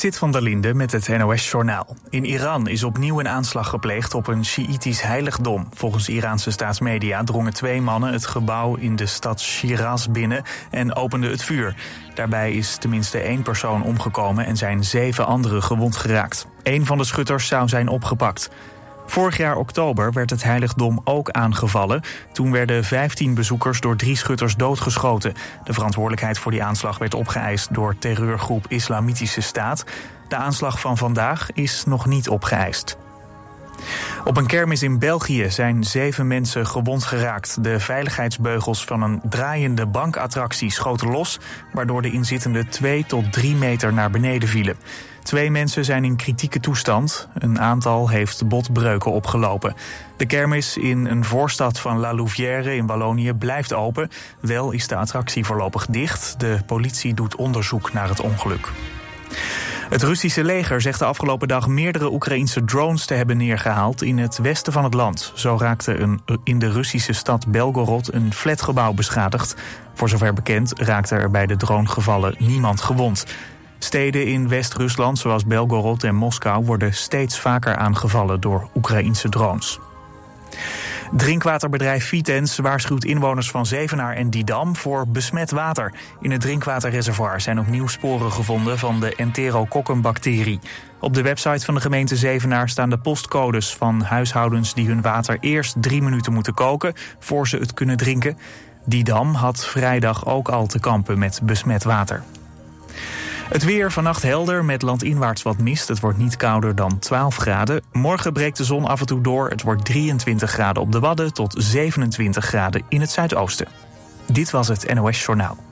Zit van der Linde met het NOS-journaal. In Iran is opnieuw een aanslag gepleegd op een Sjiïtisch heiligdom. Volgens Iraanse staatsmedia drongen twee mannen het gebouw in de stad Shiraz binnen en openden het vuur. Daarbij is tenminste één persoon omgekomen en zijn zeven anderen gewond geraakt. Eén van de schutters zou zijn opgepakt. Vorig jaar oktober werd het heiligdom ook aangevallen. Toen werden 15 bezoekers door drie schutters doodgeschoten. De verantwoordelijkheid voor die aanslag werd opgeëist door terreurgroep Islamitische Staat. De aanslag van vandaag is nog niet opgeëist. Op een kermis in België zijn zeven mensen gewond geraakt. De veiligheidsbeugels van een draaiende bankattractie schoten los, waardoor de inzittenden twee tot drie meter naar beneden vielen. Twee mensen zijn in kritieke toestand. Een aantal heeft botbreuken opgelopen. De kermis in een voorstad van La Louvière in Wallonië blijft open. Wel is de attractie voorlopig dicht. De politie doet onderzoek naar het ongeluk. Het Russische leger zegt de afgelopen dag meerdere Oekraïnse drones te hebben neergehaald in het westen van het land. Zo raakte een, in de Russische stad Belgorod een flatgebouw beschadigd. Voor zover bekend raakte er bij de dronegevallen niemand gewond. Steden in West-Rusland, zoals Belgorod en Moskou, worden steeds vaker aangevallen door Oekraïnse drones. Drinkwaterbedrijf Vitens waarschuwt inwoners van Zevenaar en Didam voor besmet water. In het drinkwaterreservoir zijn opnieuw sporen gevonden van de enterokokkenbacterie. Op de website van de gemeente Zevenaar staan de postcodes van huishoudens die hun water eerst drie minuten moeten koken voor ze het kunnen drinken. Didam had vrijdag ook al te kampen met besmet water. Het weer vannacht helder met landinwaarts wat mist. Het wordt niet kouder dan 12 graden. Morgen breekt de zon af en toe door. Het wordt 23 graden op de Wadden tot 27 graden in het zuidoosten. Dit was het NOS Journaal.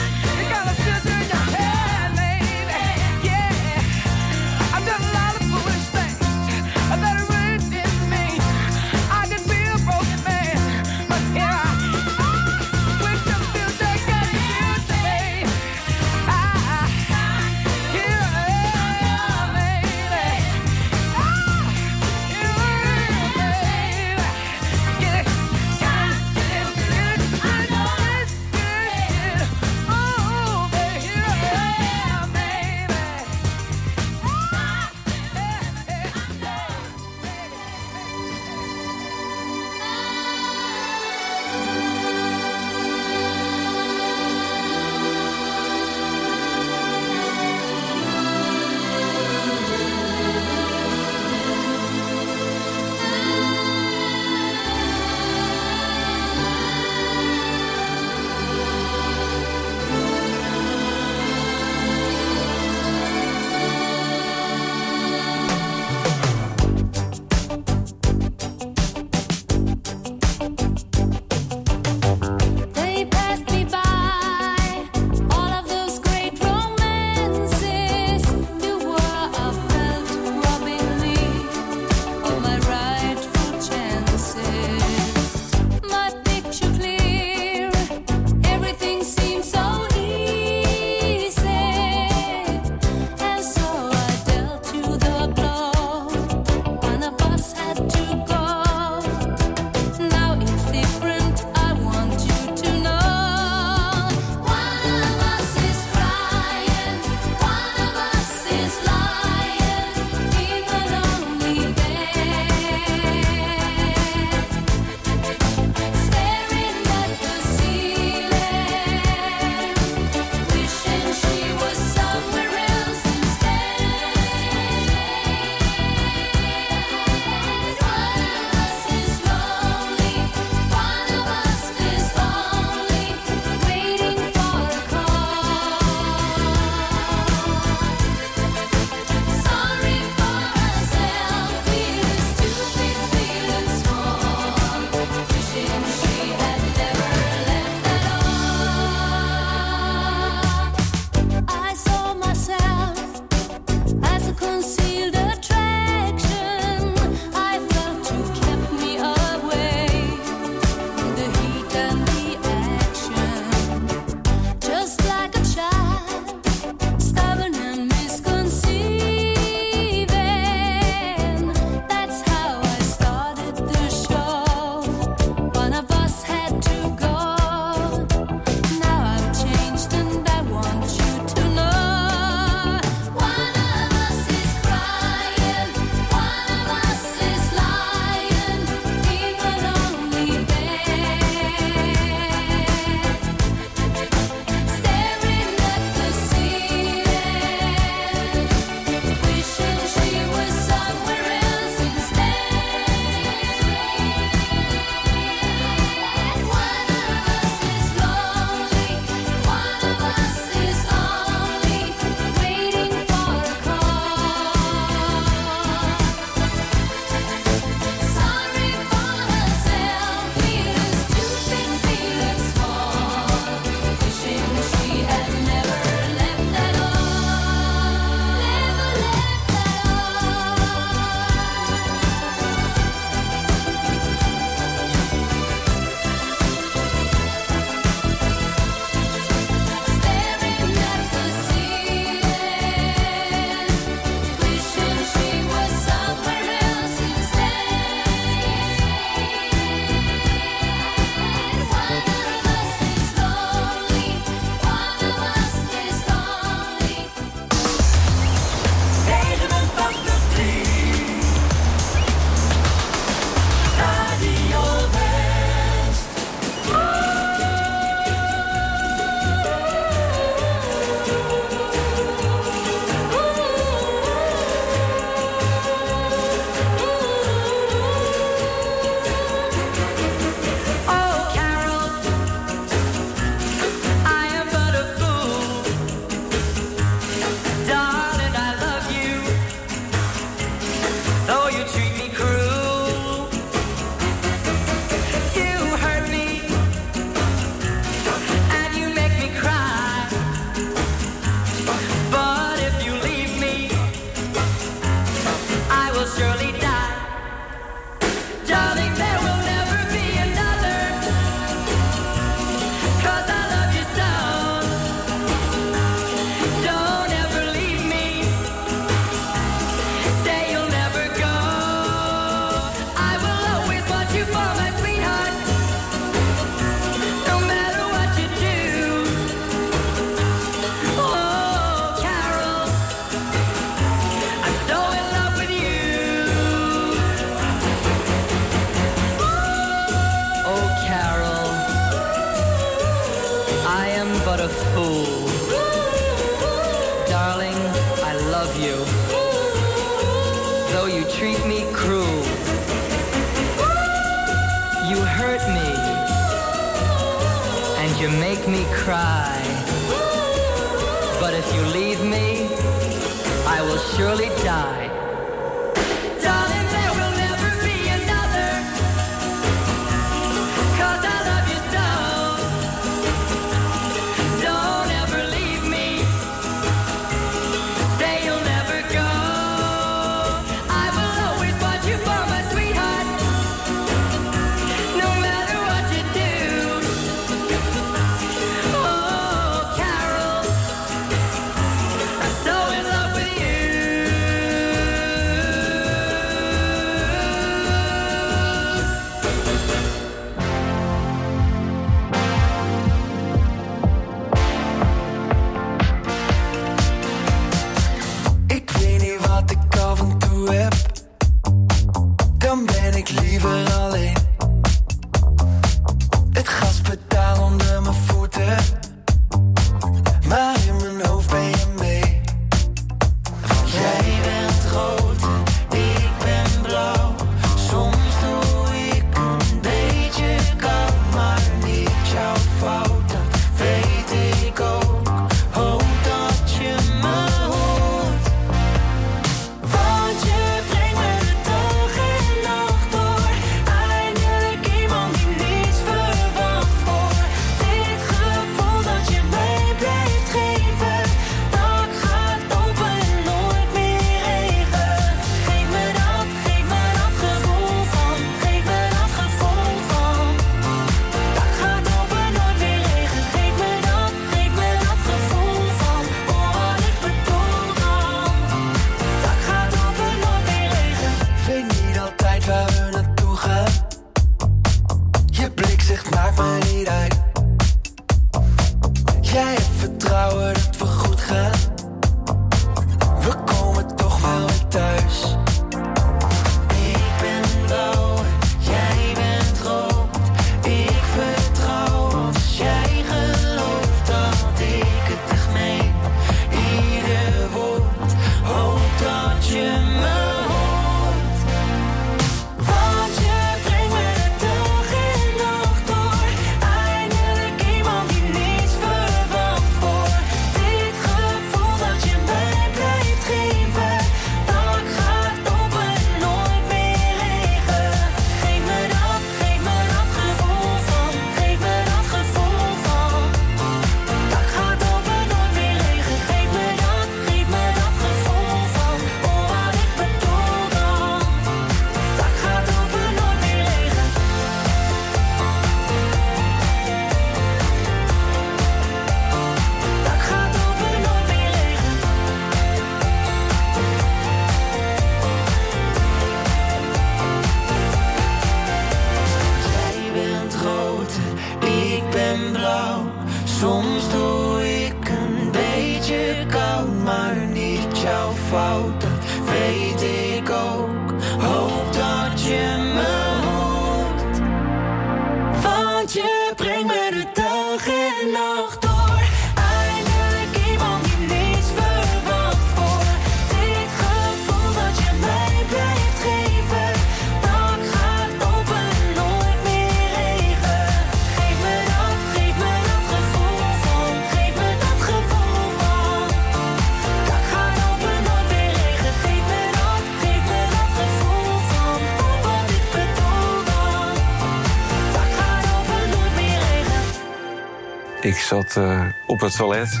toilet.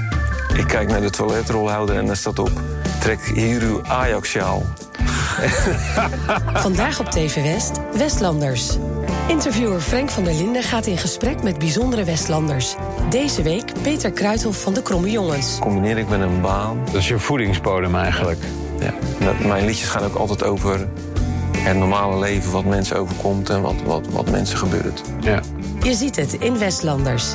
Ik kijk naar de toiletrolhouder en daar staat op... trek hier uw Ajax-sjaal. Vandaag op TV West, Westlanders. Interviewer Frank van der Linden gaat in gesprek met bijzondere Westlanders. Deze week Peter Kruithof van de Kromme Jongens. Combineer ik met een baan. Dat is je voedingsbodem eigenlijk. Ja. ja. Mijn liedjes gaan ook altijd over het normale leven, wat mensen overkomt en wat, wat, wat mensen gebeurt. Ja. Je ziet het in Westlanders.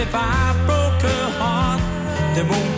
if I broke her heart, there won't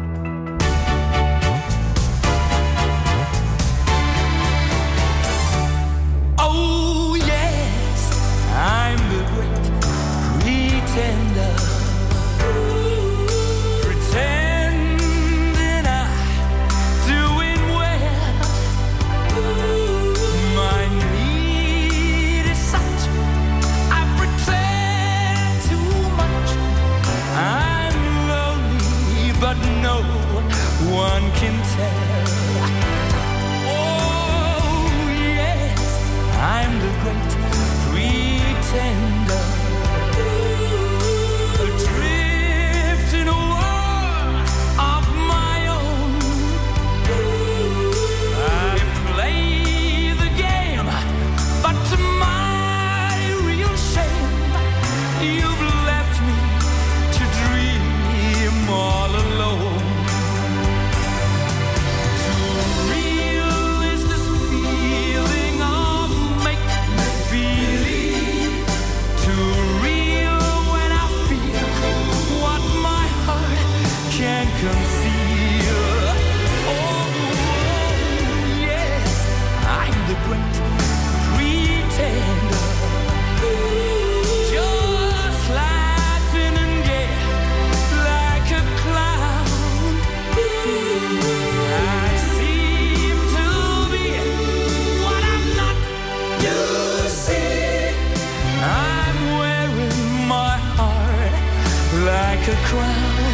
a crowd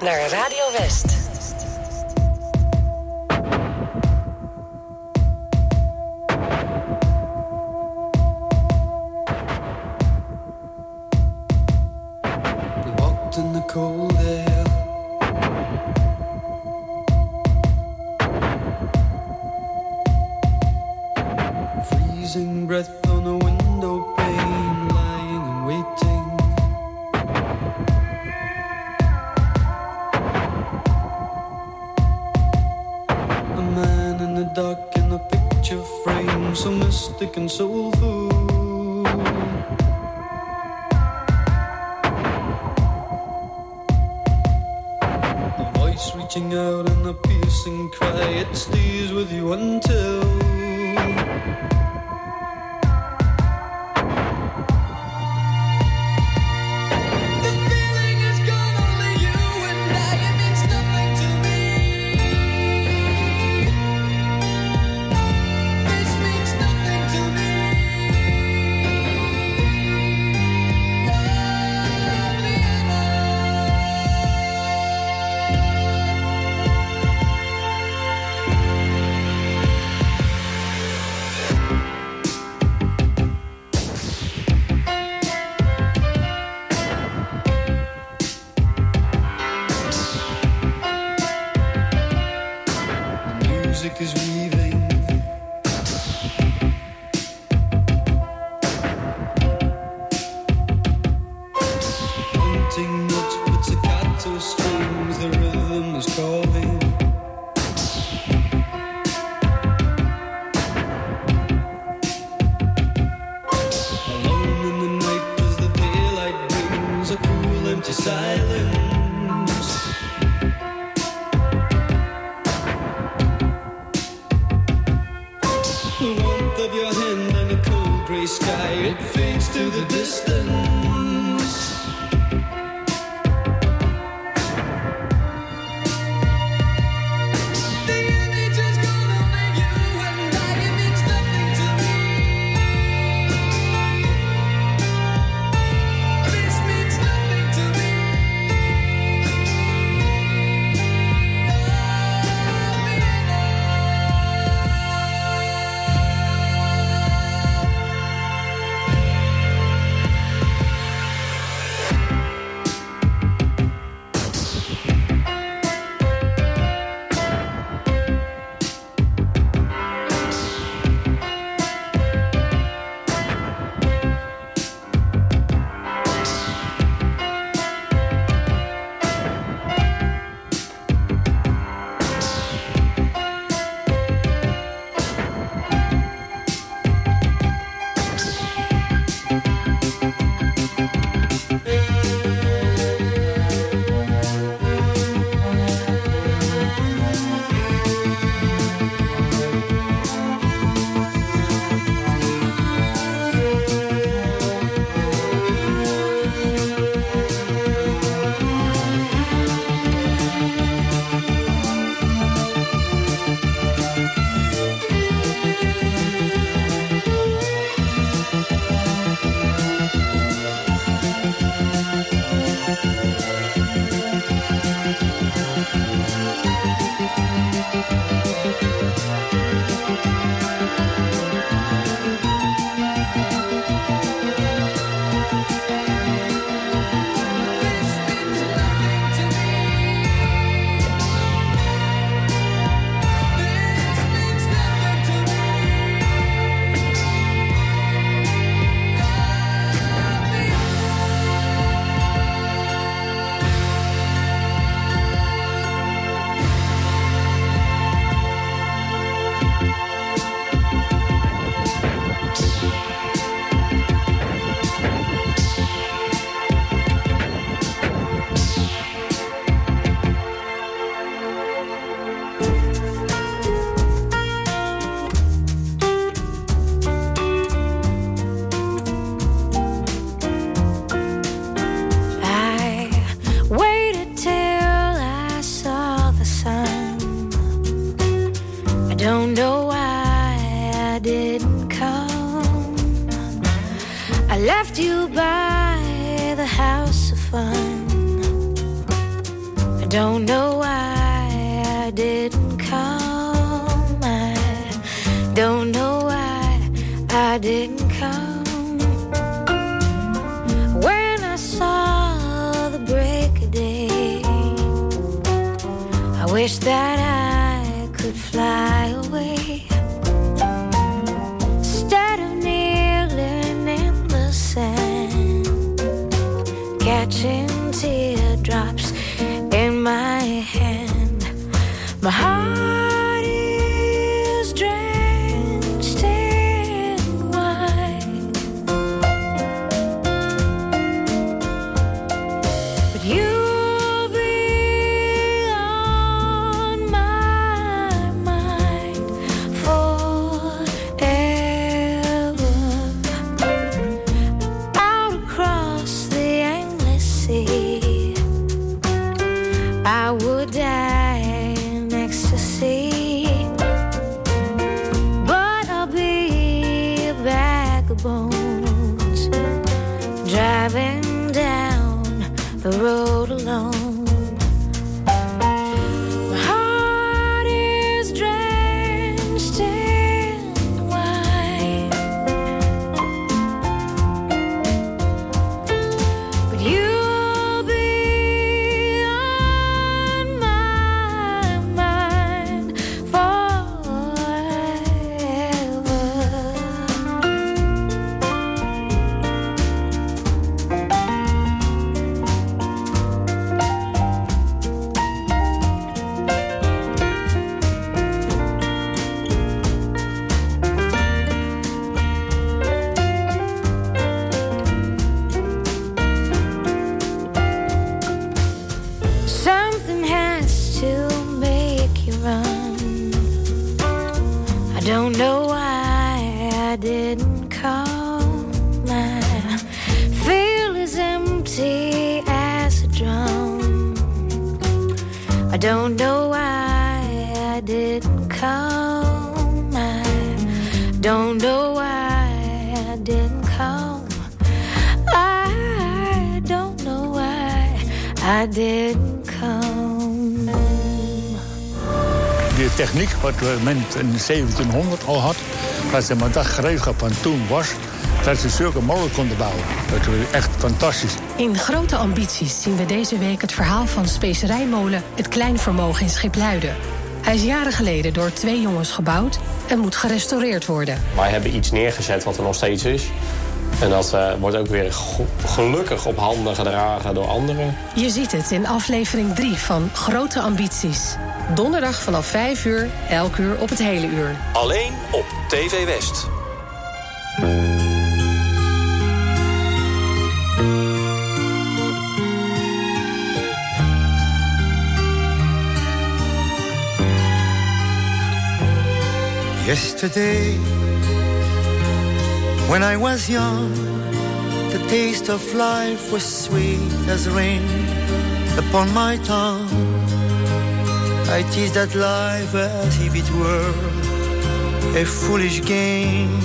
naar Radio West. your frame so mystic and soulful. A voice reaching out in a piercing cry, it stays with you until. Driving down the road alone. In 1700 al had, wat ze maar dat gereedschap van toen was, dat ze zulke molen konden bouwen. Dat was echt fantastisch. In grote ambities zien we deze week het verhaal van specerijmolen Het Kleinvermogen in Schipluiden. Hij is jaren geleden door twee jongens gebouwd en moet gerestaureerd worden. Wij hebben iets neergezet wat er nog steeds is. En dat eh, wordt ook weer gelukkig op handen gedragen door anderen. Je ziet het in aflevering 3 van Grote Ambities. Donderdag vanaf 5 uur, elk uur op het hele uur. Alleen op TV West. Yesterday, when I was young, the taste of life was sweet as rain upon my tongue. I teased at life as if it were a foolish game,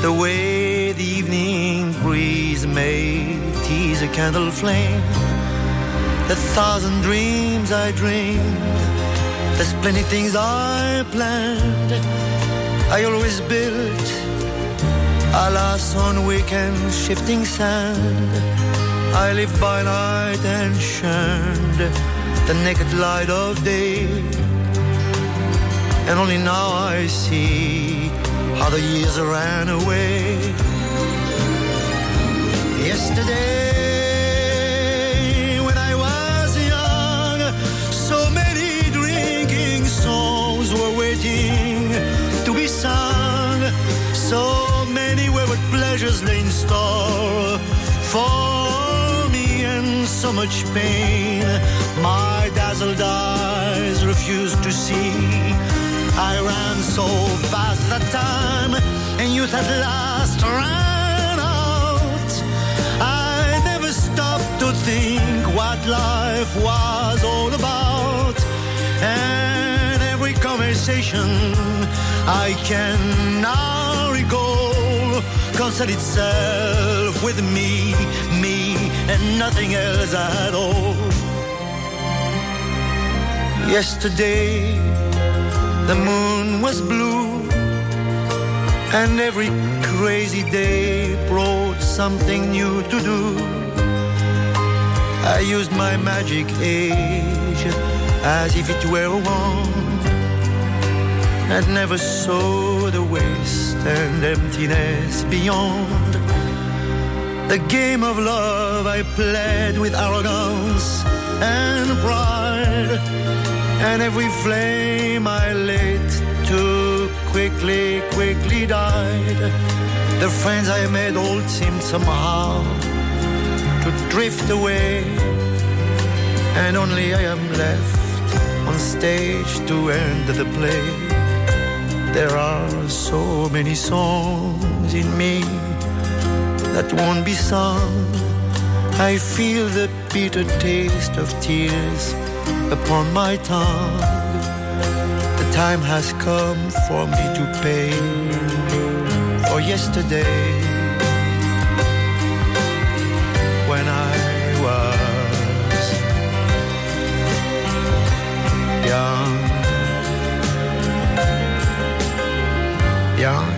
the way the evening breeze may tease a candle flame. The thousand dreams I dreamed, there's plenty things I planned. I always built, alas, on weekend shifting sand. I live by night and shunned the naked light of day. And only now I see how the years ran away. Yesterday, when I was young, so many drinking songs were waiting to be sung. So many wayward pleasures lay in store for so much pain my dazzled eyes refused to see. I ran so fast that time, and youth at last ran out. I never stopped to think what life was all about. And every conversation I can now recall concerned itself with me, me, and nothing else at all. Yesterday, the moon was blue, and every crazy day brought something new to do. I used my magic age as if it were a wand, and never saw the waste and emptiness beyond. The game of love I played with arrogance and pride, and every flame I lit too quickly, quickly died. The friends I made all seemed somehow to drift away, and only I am left on stage to end the play. There are so many songs in me that won't be sung. I feel the bitter taste of tears upon my tongue. The time has come for me to pay for yesterday when I was young, young.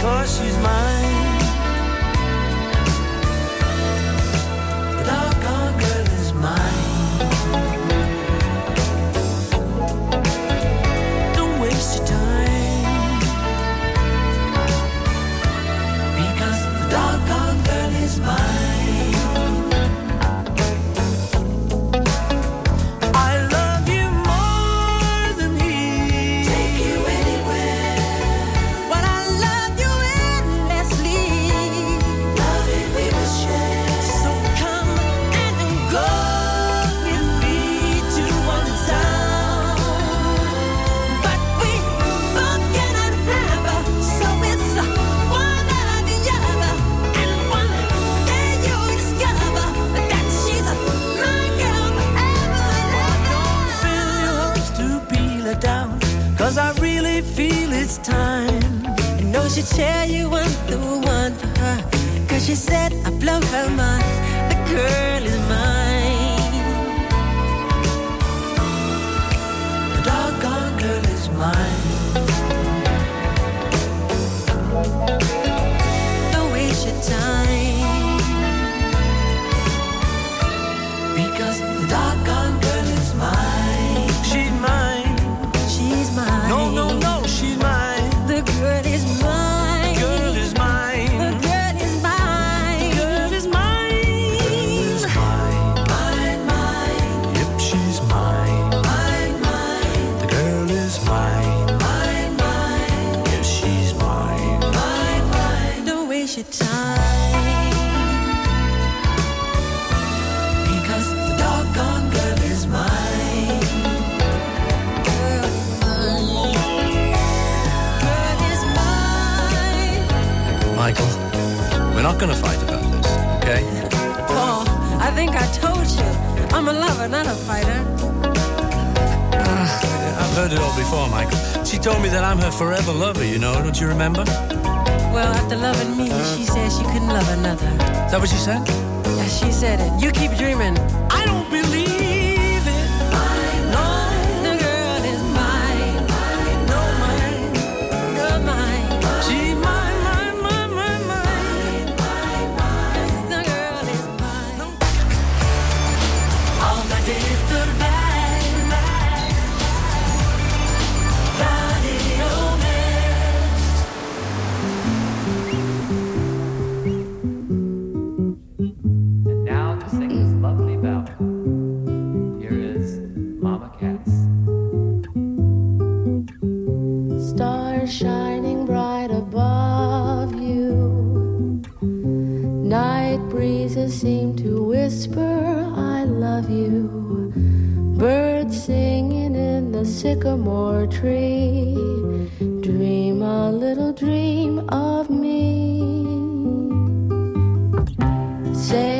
Cause she's she tell you I'm the one for her? Cause she said I blow her mind. The girl is night breezes seem to whisper, I love you. Birds singing in the sycamore tree. Dream a little dream of me. Say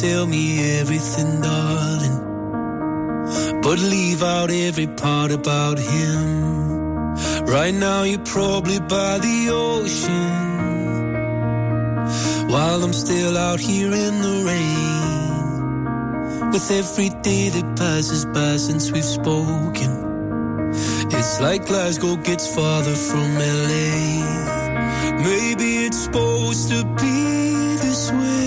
tell me everything, darling. But leave out every part about him. Right now, you're probably by the ocean. While I'm still out here in the rain. With every day that passes by since we've spoken. It's like Glasgow gets farther from LA. Maybe it's supposed to be this way.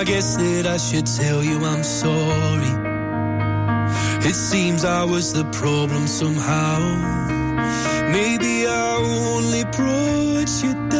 I guess that I should tell you I'm sorry. It seems I was the problem somehow. Maybe I only brought you down.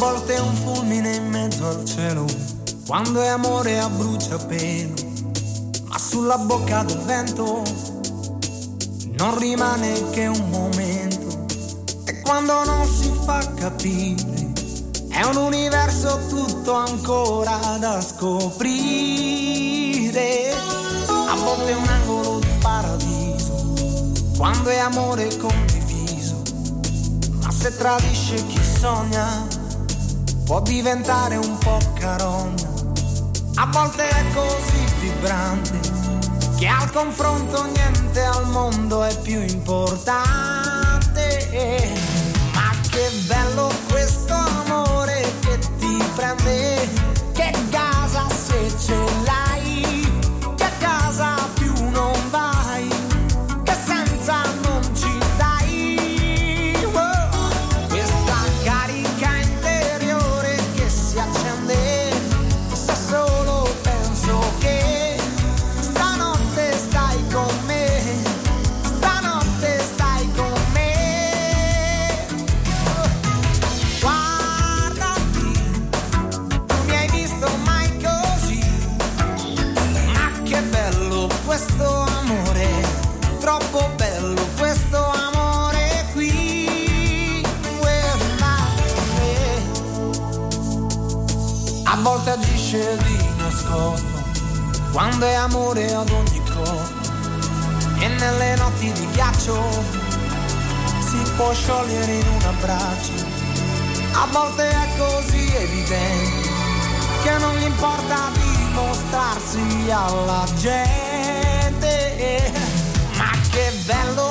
Volte è un fulmine in mezzo al cielo, quando è amore a bruciapelo, ma sulla bocca del vento non rimane che un momento. E quando non si fa capire, è un universo tutto ancora da scoprire. A volte è un angolo di paradiso, quando è amore condiviso, ma se tradisce chi sogna può diventare un po' carogna. A volte è così vibrante che al confronto niente al mondo è più importante. Ma che bello questo amore che ti prende, quando è amore ad ogni costo. E nelle notti di ghiaccio si può sciogliere in un abbraccio. A volte è così evidente che non gli importa dimostrarsi alla gente. Ma che bello